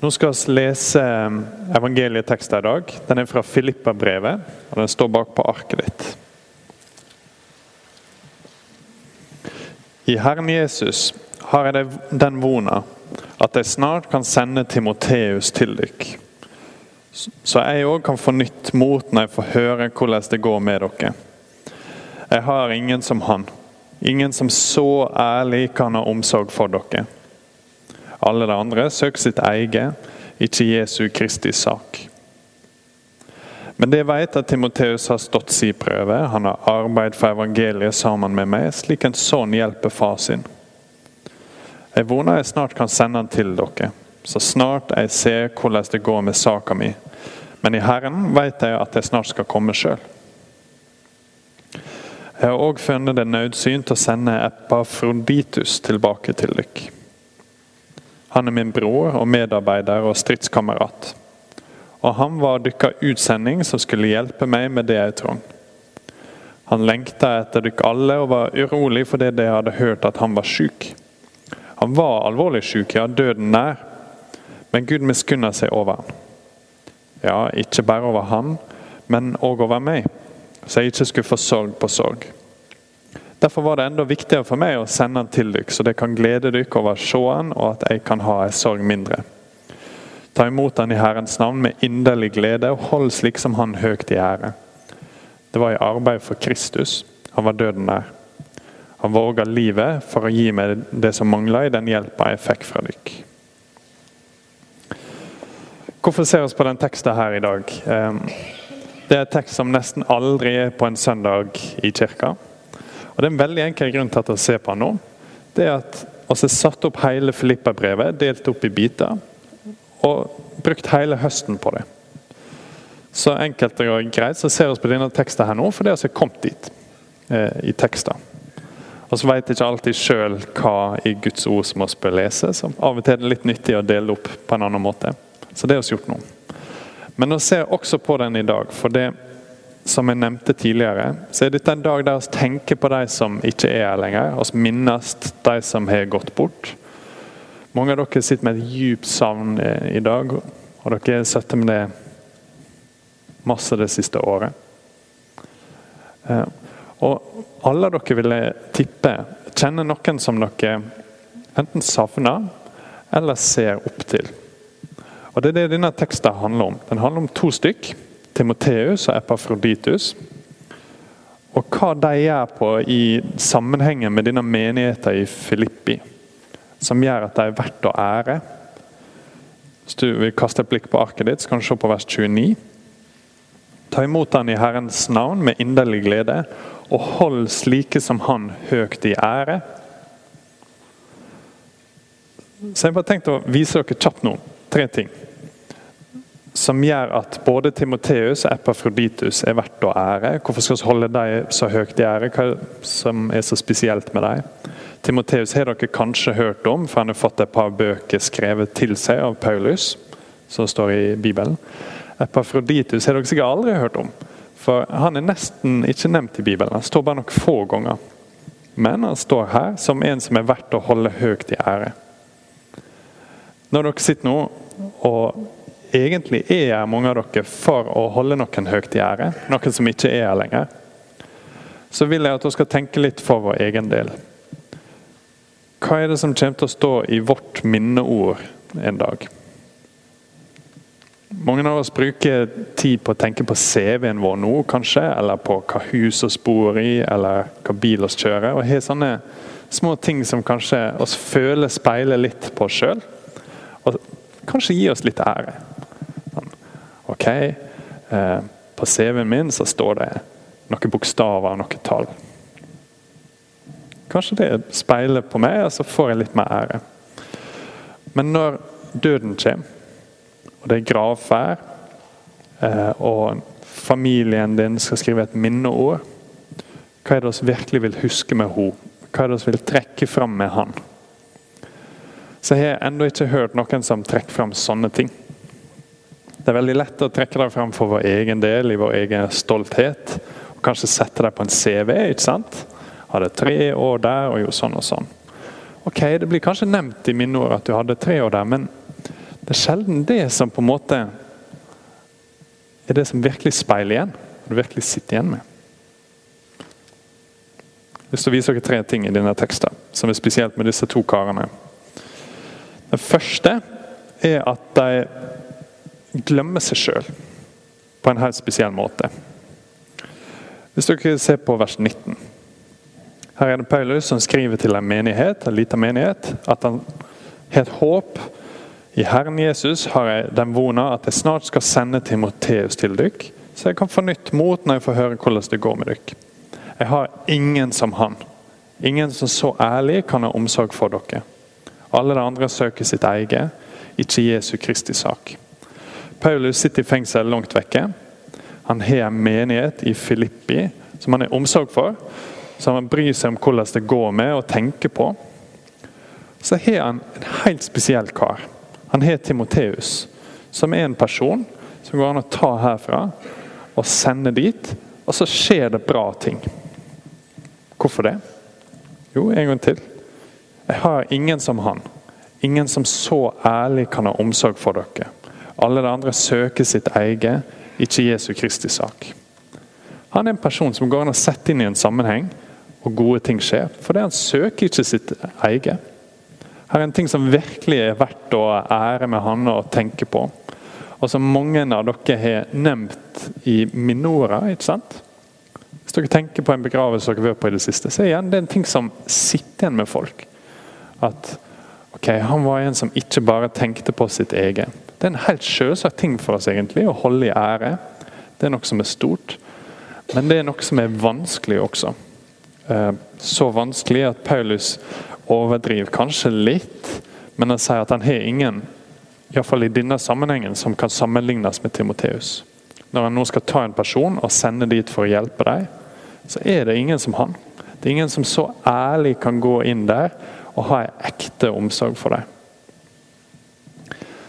Nå skal vi lese evangelieteksten i dag. Den er fra Filippa-brevet, og den står bak på arket ditt. I Herren Jesus har jeg den vona at jeg snart kan sende Timoteus til dere, så jeg òg kan få nytt mot når jeg får høre hvordan det går med dere. Jeg har ingen som han, ingen som så ærlig kan ha omsorg for dere. Alle de andre søker sitt eget, ikke Jesu Kristi sak. Men det vet at Timoteus har stått sin prøve. Han har arbeidet for evangeliet sammen med meg, slik en sønn hjelper far sin. Jeg voner jeg snart kan sende han til dere, så snart jeg ser hvordan det går med saka mi. Men i Herren vet jeg at jeg snart skal komme sjøl. Jeg har òg funnet det nødsynt å sende Epafroditus tilbake til dere. Han er min bror og medarbeider og stridskamerat. Og han var dykka utsending som skulle hjelpe meg med det jeg trong. Han lengta etter dykk alle og var urolig fordi de hadde hørt at han var sjuk. Han var alvorlig sjuk, ja, døden nær. Men Gud miskunna seg over han. Ja, ikke bare over han, men òg over meg, så jeg ikke skulle få sorg på sorg. Derfor var det enda viktigere for meg å sende han til dere, så det kan glede dere over å se han, og at jeg kan ha en sorg mindre. Ta imot han i Herrens navn med inderlig glede, og hold slik som han høyt i ære. Det var i arbeid for Kristus. Han var døden nær. Han våga livet for å gi meg det som mangla i den hjelpa jeg fikk fra dere. Hvorfor ser vi på den teksten her i dag? Ehm, det er en tekst som nesten aldri er på en søndag i kirka. Og Det er en veldig enkel grunn til at vi ser på den nå. Det er at vi har satt opp hele Filippa-brevet, delt opp i biter, og brukt hele høsten på det. Så enkelt og greit så ser vi på denne teksten her nå, for det har kommet dit eh, i teksten. Og så vet ikke alltid sjøl hva i Guds ord som vi bør lese, så av og til er det litt nyttig å dele opp på en annen måte. Så det har vi gjort nå. Men vi ser også på den i dag, for det som jeg nevnte tidligere, så er dette en dag der vi tenker på de som ikke er her lenger. Vi minnes de som har gått bort. Mange av dere sitter med et djupt savn i dag, og dere har sittet med det masse det siste året. Eh, og alle dere vil tippe kjenner noen som dere enten savner eller ser opp til. Og Det er det denne teksten handler om. Den handler om to stykk. Timoteus og Epafroditus. Og hva de gjør på i sammenhengen med denne menigheten i Filippi, som gjør at de er verdt å ære. Hvis du vil kaste et blikk på arket ditt, så kan du se på vers 29. Ta imot han i Herrens navn med inderlig glede, og hold slike som han høyt i ære. Så jeg bare tenkte å vise dere kjapt nå tre ting som gjør at både Timoteus og Epafroditus er verdt å ære. Hvorfor skal vi holde dem så høyt i ære? Hva som er så spesielt med dem? Timoteus har dere kanskje hørt om, for han har fått et par bøker skrevet til seg av Paulus, som står i Bibelen. Epafroditus har dere sikkert aldri hørt om, for han er nesten ikke nevnt i Bibelen. Han står bare nok få ganger. Men han står her som en som er verdt å holde høyt i ære. Når dere sitter nå og egentlig er her, mange av dere, for å holde noen høyt i ære, noen som ikke er her lenger, så vil jeg at dere skal tenke litt for vår egen del. Hva er det som kommer til å stå i vårt minneord en dag? Mange av oss bruker tid på å tenke på CV-en vår nå, kanskje, eller på hva hus vi bor i, eller hva bil vi kjører. og har sånne små ting som kanskje oss føler speiler litt på oss sjøl. Og kanskje gi oss litt ære. Ok, eh, på CV-en min så står det noen bokstaver og noen tall. Kanskje det speiler på meg, og så får jeg litt mer ære. Men når døden kommer, og det er gravferd, eh, og familien din skal skrive et minneord, hva er det vi virkelig vil huske med henne? Hva er det vi vil trekke fram med han? Så jeg har ennå ikke hørt noen som trekker fram sånne ting. Det er veldig lett å trekke det fram for vår egen del, i vår egen stolthet. og Kanskje sette det på en CV. ikke sant? Hadde tre år der og gjorde sånn og sånn. Ok, Det blir kanskje nevnt i minneord at du hadde tre år der, men Det er sjelden det som på en måte er det som virkelig speiler igjen, og du virkelig sitter igjen med. Jeg å vise dere tre ting i denne teksten som er spesielt med disse to karene. Den første er at de glemmer seg sjøl på en helt spesiell måte. Hvis dere ser på vers 19. Her er det Paulus som skriver til en menighet, en liten menighet at han har et håp. I Herren Jesus har jeg den vona at jeg snart skal sende Timoteus til dere, så jeg kan få nytt mot når jeg får høre hvordan det går med dere. Jeg har ingen som han. Ingen som så ærlig kan ha omsorg for dere. Alle de andre søker sitt eget, ikke Jesu Kristi sak. Paulus sitter i fengsel langt vekke. Han har en menighet i Filippi som han har omsorg for. Som han bryr seg om hvordan det går med og tenker på. Så har han en helt spesiell kar. Han har Timoteus, som er en person som går an å ta herfra og sende dit. Og så skjer det bra ting. Hvorfor det? Jo, en gang til. Jeg har ingen som han. Ingen som så ærlig kan ha omsorg for dere. Alle de andre søker sitt eget, ikke Jesu Kristi sak. Han er en person som går an å sette inn i en sammenheng, og gode ting skjer. Fordi han søker ikke sitt eget. Her er en ting som virkelig er verdt å ære med han og tenke på. Og som mange av dere har nevnt i minora. ikke sant? Hvis dere tenker på en begravelse dere har vært på i det siste, så er det en ting som sitter igjen med folk. At ok, han var en som ikke bare tenkte på sitt eget. Det er en helt selvsagt ting for oss egentlig, å holde i ære. Det er noe som er stort. Men det er noe som er vanskelig også. Eh, så vanskelig at Paulus overdriver kanskje litt, men han sier at han har ingen, iallfall i denne sammenhengen, som kan sammenlignes med Timoteus. Når han nå skal ta en person og sende dit for å hjelpe dem, så er det ingen som han. Det er ingen som så ærlig kan gå inn der og ha en ekte omsorg for dem.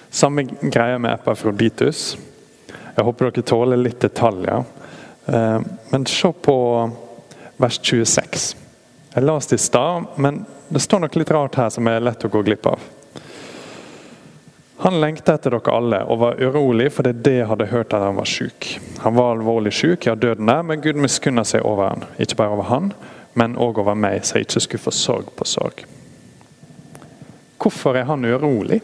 Samme greie med Epafroditus. Jeg håper dere tåler litt detaljer. Eh, men se på vers 26. Jeg leste det i stad, men det står noe litt rart her som er lett å gå glipp av. Han lengta etter dere alle og var urolig fordi det hadde hørt at han var syk. Han var alvorlig syk, ja døden er, men Gud miskunna seg over han. Ikke bare over han, men òg over meg, så jeg ikke skulle få sorg på sorg. Hvorfor er han urolig?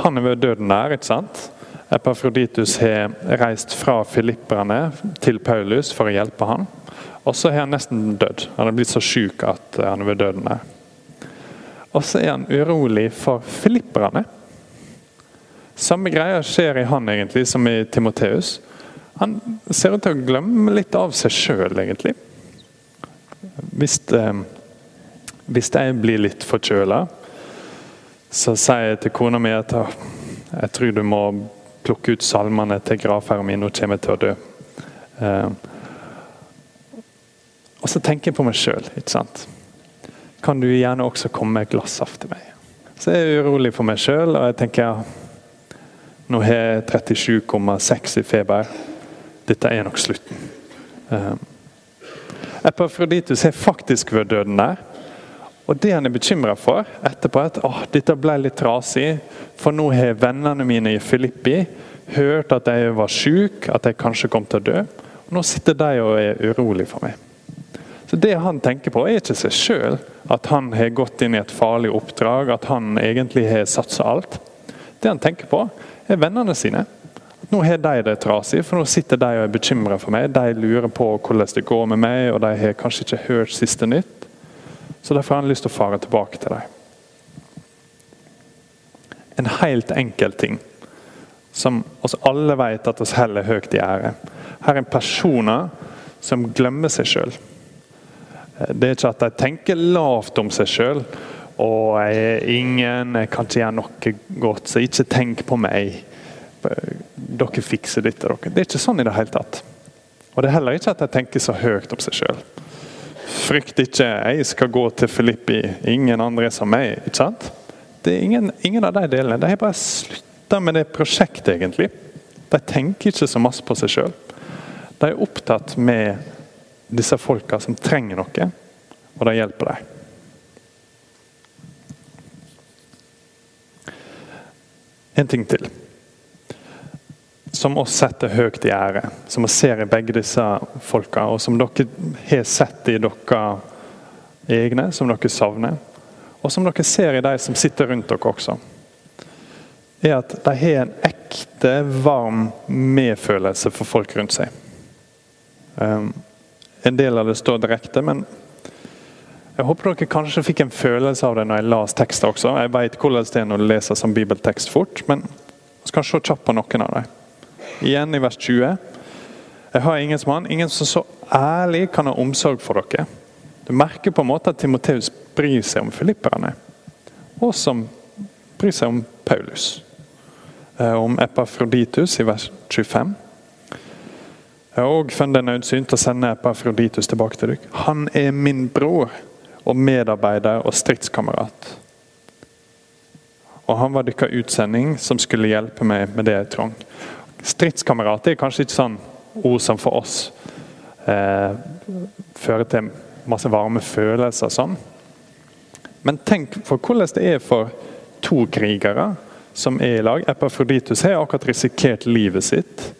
Han er ved døden nær, ikke sant? Epafroditus har reist fra filipperne til Paulus for å hjelpe han. Og så har han nesten dødd. Han er blitt så syk at han er ved døden nær. Og så er han urolig for filipperne. Samme greia skjer i han egentlig som i Timoteus. Han ser ut til å glemme litt av seg sjøl, egentlig. Hvis, eh, hvis jeg blir litt forkjøla, så sier jeg til kona mi at jeg tror du må plukke ut salmene til gravferden min, nå kommer jeg til å dø. Eh, og så tenker jeg på meg sjøl, ikke sant kan du gjerne også komme med et glass saft til meg. Så jeg er urolig for meg sjøl, og jeg tenker nå har jeg 37,6 i feber. Dette er nok slutten. Uh, Epafroditus har faktisk vært døden der. Og det han er bekymra for etterpå, er at oh, dette ble litt trasig. For nå har vennene mine i Filippi hørt at jeg var syk, at jeg kanskje kom til å dø. Og nå sitter de og er urolig for meg. Så Det han tenker på, er ikke seg sjøl, at han har gått inn i et farlig oppdrag, at han egentlig har satsa alt. Det han tenker på, er vennene sine. Nå har de det trasig, for nå sitter de og er bekymra for meg. De lurer på hvordan det går med meg, og de har kanskje ikke hørt siste nytt. Så derfor har han lyst til å fare tilbake til dem. En helt enkel ting som oss alle vet at oss heller høyt i ære. Her er personer som glemmer seg sjøl. Det er ikke at de tenker lavt om seg sjøl. Og jeg er ingen, jeg kan ikke gjøre noe godt, så ikke tenk på meg. Dere fikser dette, dere. Det er ikke sånn i det hele tatt. Og det er heller ikke at de tenker så høyt om seg sjøl. Frykt ikke, jeg skal gå til Filippi, ingen andre er som meg. ikke sant? Det er ingen, ingen av de delene. De har bare slutta med det prosjektet, egentlig. De tenker ikke så masse på seg sjøl. De er opptatt med disse folka som trenger noe, og de hjelper dem. en ting til. Som oss setter høyt i ære. Som vi ser i begge disse folka, og som dere har sett i dere egne, som dere savner. Og som dere ser i de som sitter rundt dere også. Er at de har en ekte, varm medfølelse for folk rundt seg. Um, en del av det står direkte, men jeg håper dere kanskje fikk en følelse av det når jeg las tekster også. Jeg vet hvordan det er når du leser som bibeltekst fort, men vi skal se kjapt på noen av dem. Igjen i vers 20. Jeg har ingen som han, ingen som så ærlig kan ha omsorg for dere. Du merker på en måte at Timoteus bryr seg om filipperne, og som bryr seg om Paulus. Eh, om Epafroditus i vers 25. Jeg har òg funnet det nødsynt å sende Epafroditus tilbake til dere. Han er min bror og medarbeider og stridskamerat. Og han var deres utsending som skulle hjelpe meg med det jeg trong. Stridskamerat er kanskje ikke sånn ord som for oss eh, fører til masse varme følelser sånn. Men tenk for hvordan det er for to krigere som er i lag. Epafroditus har akkurat risikert livet sitt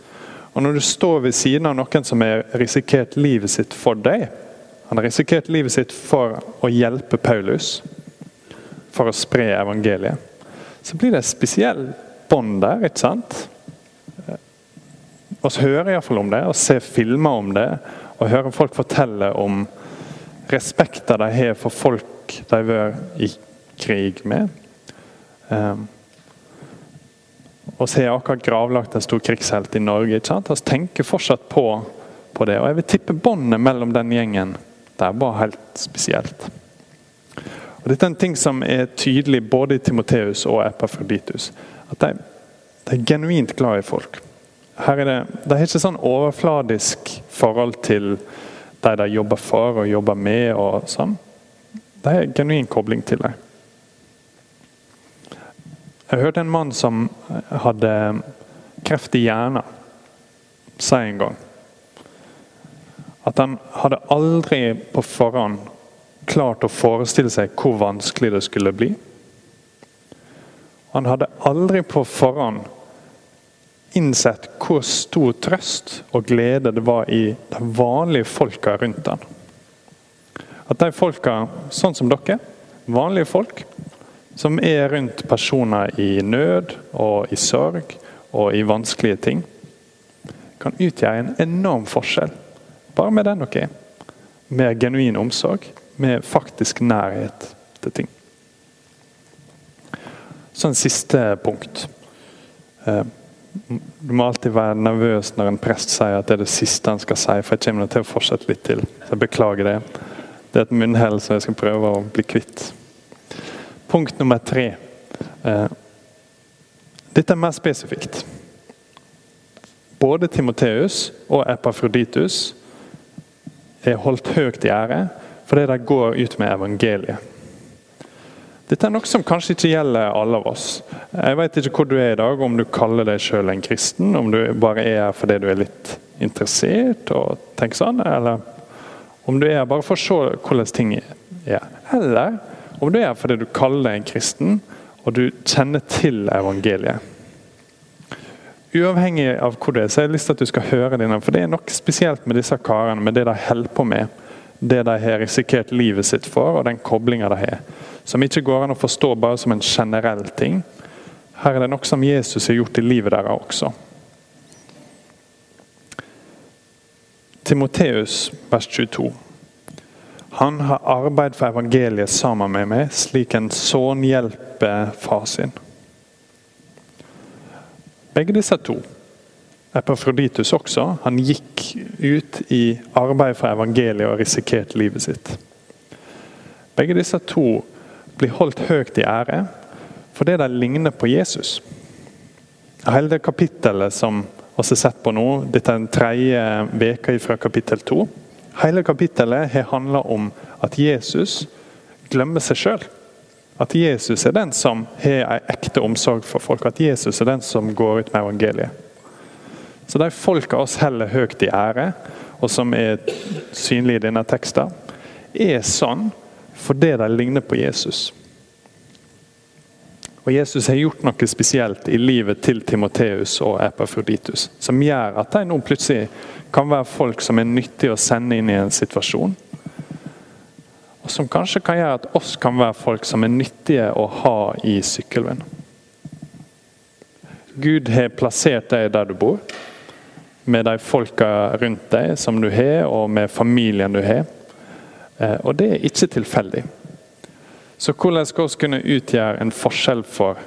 og Når du står ved siden av noen som har risikert livet sitt for deg Han har risikert livet sitt for å hjelpe Paulus, for å spre evangeliet. Så blir det et spesielt bånd der, ikke sant? Vi hører iallfall om det, og ser filmer om det, og hører folk fortelle om respekten de har for folk de har vært i krig med. Um, og så har akkurat gravlagt en stor krigshelt i Norge. ikke sant? Vi tenker fortsatt på, på, det. Og jeg vil tippe båndet mellom den gjengen det er bare helt spesielt. Og Dette er en ting som er tydelig både i Timoteus og Epafroditus. At de, de, er genuint glad i folk. Her er det, det er ikke sånn overfladisk forhold til de de jobber for og jobber med. og sånn. Det er genuin kobling til dem. Jeg hørte en mann som hadde kreft i hjernen, si en gang at han hadde aldri på forhånd klart å forestille seg hvor vanskelig det skulle bli. Han hadde aldri på forhånd innsett hvor stor trøst og glede det var i de vanlige folka rundt han. At de folka, sånn som dere, vanlige folk, som er rundt personer i nød og i sorg og i vanskelige ting, kan utgjøre en enorm forskjell. Bare med den dere er. Med genuin omsorg, med faktisk nærhet til ting. Så en siste punkt. Du må alltid være nervøs når en prest sier at det er det siste han skal si, for jeg kommer til å fortsette litt til. Så jeg beklager det. Det er et munnhell som jeg skal prøve å bli kvitt. Punkt nummer tre. Eh, dette er mer spesifikt. Både Timoteus og Epafroditus er holdt høyt i ære fordi de går ut med evangeliet. Dette er noe som kanskje ikke gjelder alle av oss. Jeg vet ikke hvor du er i dag, om du kaller deg selv en kristen, om du bare er her fordi du er litt interessert og tenker sånn, eller om du er her bare for å se hvordan ting er. Eller om du er fordi du kaller deg en kristen, og du kjenner til evangeliet. Uavhengig av hvor du er, så har jeg lyst til at du skal høre dine. For det er noe spesielt med disse karene, med det de holder på med. Det de har risikert livet sitt for, og den koblinga de har. Som ikke går an å forstå bare som en generell ting. Her er det noe som Jesus har gjort i livet deres også. Timoteus, vers 22. Han har arbeid for evangeliet sammen med meg, slik en sønn hjelper far sin. Begge disse to, Epafroditus også, han gikk ut i arbeid for evangeliet og risikerte livet sitt. Begge disse to blir holdt høyt i ære fordi de ligner på Jesus. Hele det kapittelet som vi har sett på nå, dette er den tredje veka fra kapittel to, Hele kapittelet har handla om at Jesus glemmer seg sjøl. At Jesus er den som har ei ekte omsorg for folk. At Jesus er den som går ut med evangeliet. Så de folka oss heller høyt i ære, og som er synlige i denne teksten, er sånn fordi de ligner på Jesus. Og Jesus har gjort noe spesielt i livet til Timoteus og Epafroditus, som gjør at de nå plutselig kan være folk som er nyttige å sende inn i en situasjon. Og som kanskje kan gjøre at oss kan være folk som er nyttige å ha i Sykkylven. Gud har plassert deg der du bor, med de folka rundt deg som du har, og med familien du har. Eh, og det er ikke tilfeldig. Så hvordan skal vi kunne utgjøre en forskjell for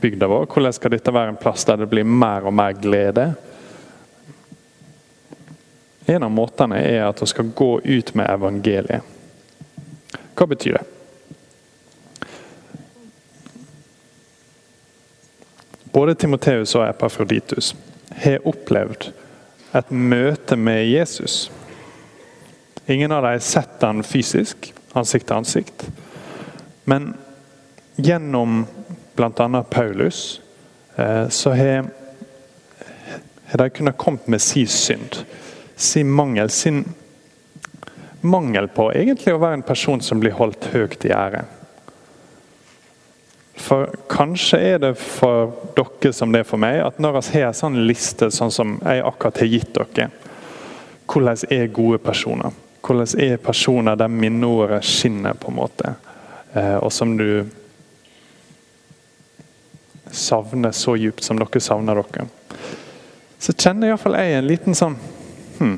bygda vår? Hvordan skal dette være en plass der det blir mer og mer glede? En av måtene er at vi skal gå ut med evangeliet. Hva betyr det? Både Timoteus og Epafroditus har opplevd et møte med Jesus. Ingen av dem har sett han fysisk, ansikt til ansikt. Men gjennom bl.a. Paulus eh, så har, de kunnet komme med sin synd, sin mangel, sin mangel på egentlig å være en person som blir holdt høyt i ære. For Kanskje er det for dere som det er for meg, at når vi har en sånn liste sånn som jeg akkurat har gitt dere, hvordan er gode personer? Hvordan er personer der minneordet skinner? på en måte? Eh, og som du savner så djupt som dere savner dere. Så kjenner iallfall jeg en liten sånn hm,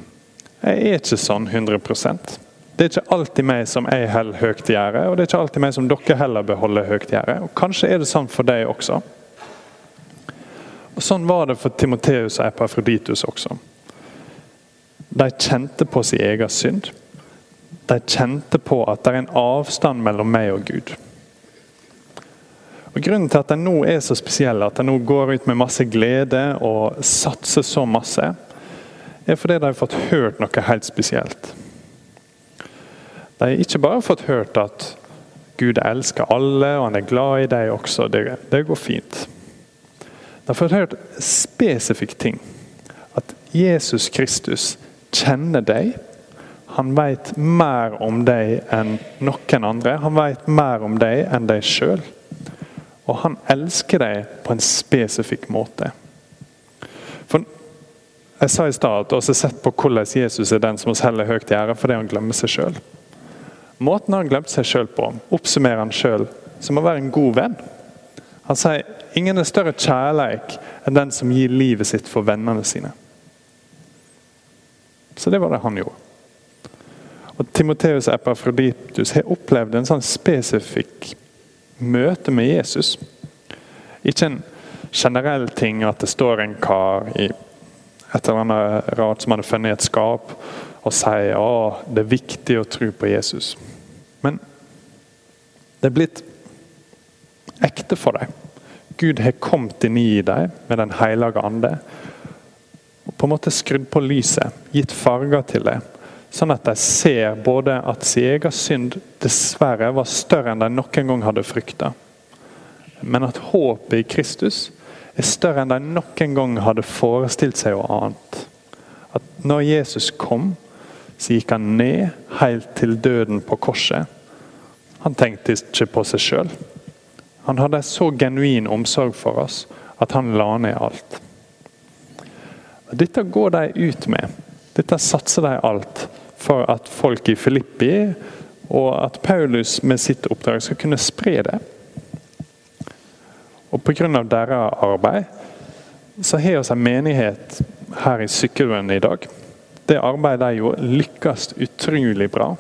Jeg er ikke sånn 100% Det er ikke alltid meg som jeg holder høyt i og det er ikke alltid meg som dere heller beholder høyt i. Og kanskje er det sånn for deg også. Og Sånn var det for Timoteus og Epafroditus også. De kjente på sin egen synd de kjente på at det er en avstand mellom meg og Gud. Og Grunnen til at de nå er så spesielle, at de nå går ut med masse glede og satser så masse, er fordi de har fått hørt noe helt spesielt. De har ikke bare fått hørt at Gud elsker alle, og han er glad i deg også. Det, det går fint. De har fått hørt spesifikke ting. At Jesus Kristus kjenner deg han vet mer om deg enn noen andre. Han vet mer om deg enn deg sjøl. Og han elsker deg på en spesifikk måte. For Jeg sa i stad at vi har sett på hvordan Jesus er den som oss heller høyt i ære fordi han glemmer seg sjøl. Måten han glemte seg sjøl på, oppsummerer han sjøl som å være en god venn. Han sier ingen er større kjærleik enn den som gir livet sitt for vennene sine. Så det var det han gjorde. Og Timoteus Epafroditus har opplevd en sånn spesifikk møte med Jesus. Ikke en generell ting at det står en kar i et eller annet rart som hadde funnet i et skap og sier at det er viktig å tro på Jesus. Men det er blitt ekte for dem. Gud har kommet inn i dem med Den hellige ande. Og På en måte skrudd på lyset, gitt farger til det, Sånn at de ser både at sin egen synd dessverre var større enn de noen gang hadde frykta. Men at håpet i Kristus er større enn de noen gang hadde forestilt seg og ant. At når Jesus kom, så gikk han ned helt til døden på korset. Han tenkte ikke på seg sjøl. Han hadde så genuin omsorg for oss at han la ned alt. Dette går de ut med. Dette satser de alt for at folk i Filippi og at Paulus med sitt oppdrag skal kunne spre det. Og Pga. deres arbeid så har vi en menighet her i Sykkylven i dag. Det arbeidet de gjorde, lykkes utrolig bra.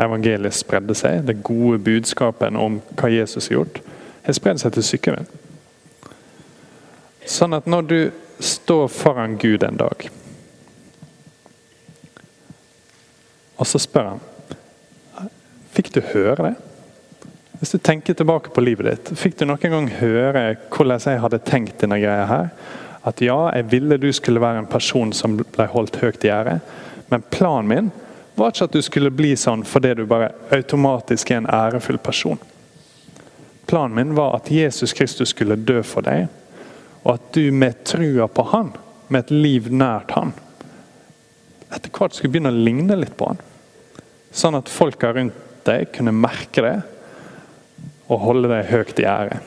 Evangeliet spredde seg. Det gode budskapet om hva Jesus har gjort, har spredd seg til Sykkylven. Sånn at når du står foran Gud en dag Og så spør han Fikk du høre det? Hvis du tenker tilbake på livet ditt, fikk du noen gang høre hvordan jeg hadde tenkt denne greia her? At ja, jeg ville du skulle være en person som ble holdt høyt i ære, men planen min var ikke at du skulle bli sånn fordi du bare automatisk er en ærefull person. Planen min var at Jesus Kristus skulle dø for deg, og at du med trua på Han, med et liv nært Han, etter hvert skulle begynne å ligne litt på han. Sånn at folka rundt deg kunne merke det. og holde deg høyt i ære.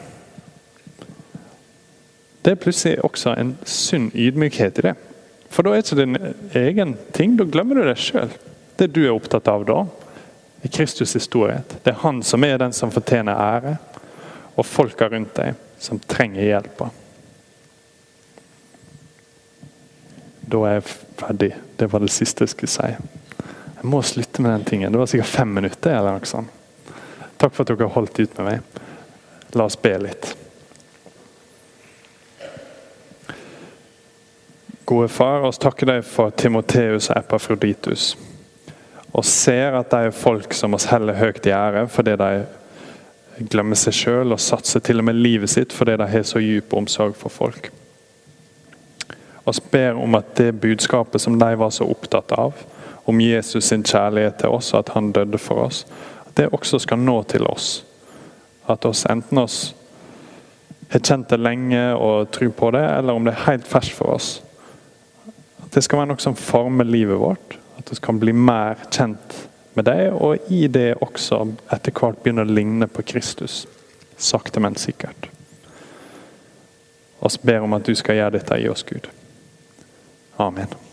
Det er plutselig også en sunn ydmykhet i det. For da er det ikke din egen ting, da glemmer du deg sjøl. Det du er opptatt av da, er Kristus' storhet. Det er han som er den som fortjener ære, og folka rundt deg som trenger hjelpa. Da er jeg ferdig. Det var det siste jeg skulle si. Jeg må slutte med den tingen. Det var sikkert fem minutter. eller noe sånt. Takk for at dere holdt ut med meg. La oss be litt. Gode far, oss takker deg for Timoteus og Epafroditus. Og ser at de er folk som oss heller høyt i ære fordi de glemmer seg sjøl og satser til og med livet sitt fordi de har så dyp omsorg for folk. Vi ber om at det budskapet som de var så opptatt av, om Jesus sin kjærlighet til oss, at han døde for oss, at det også skal nå til oss. At oss enten oss har kjent det lenge og tror på det, eller om det er helt ferskt for oss. At det skal være noe som former livet vårt. At vi kan bli mer kjent med deg, og i det også etter hvert begynne å ligne på Kristus. Sakte, men sikkert. Vi ber om at du skal gjøre dette i oss, Gud. Amen.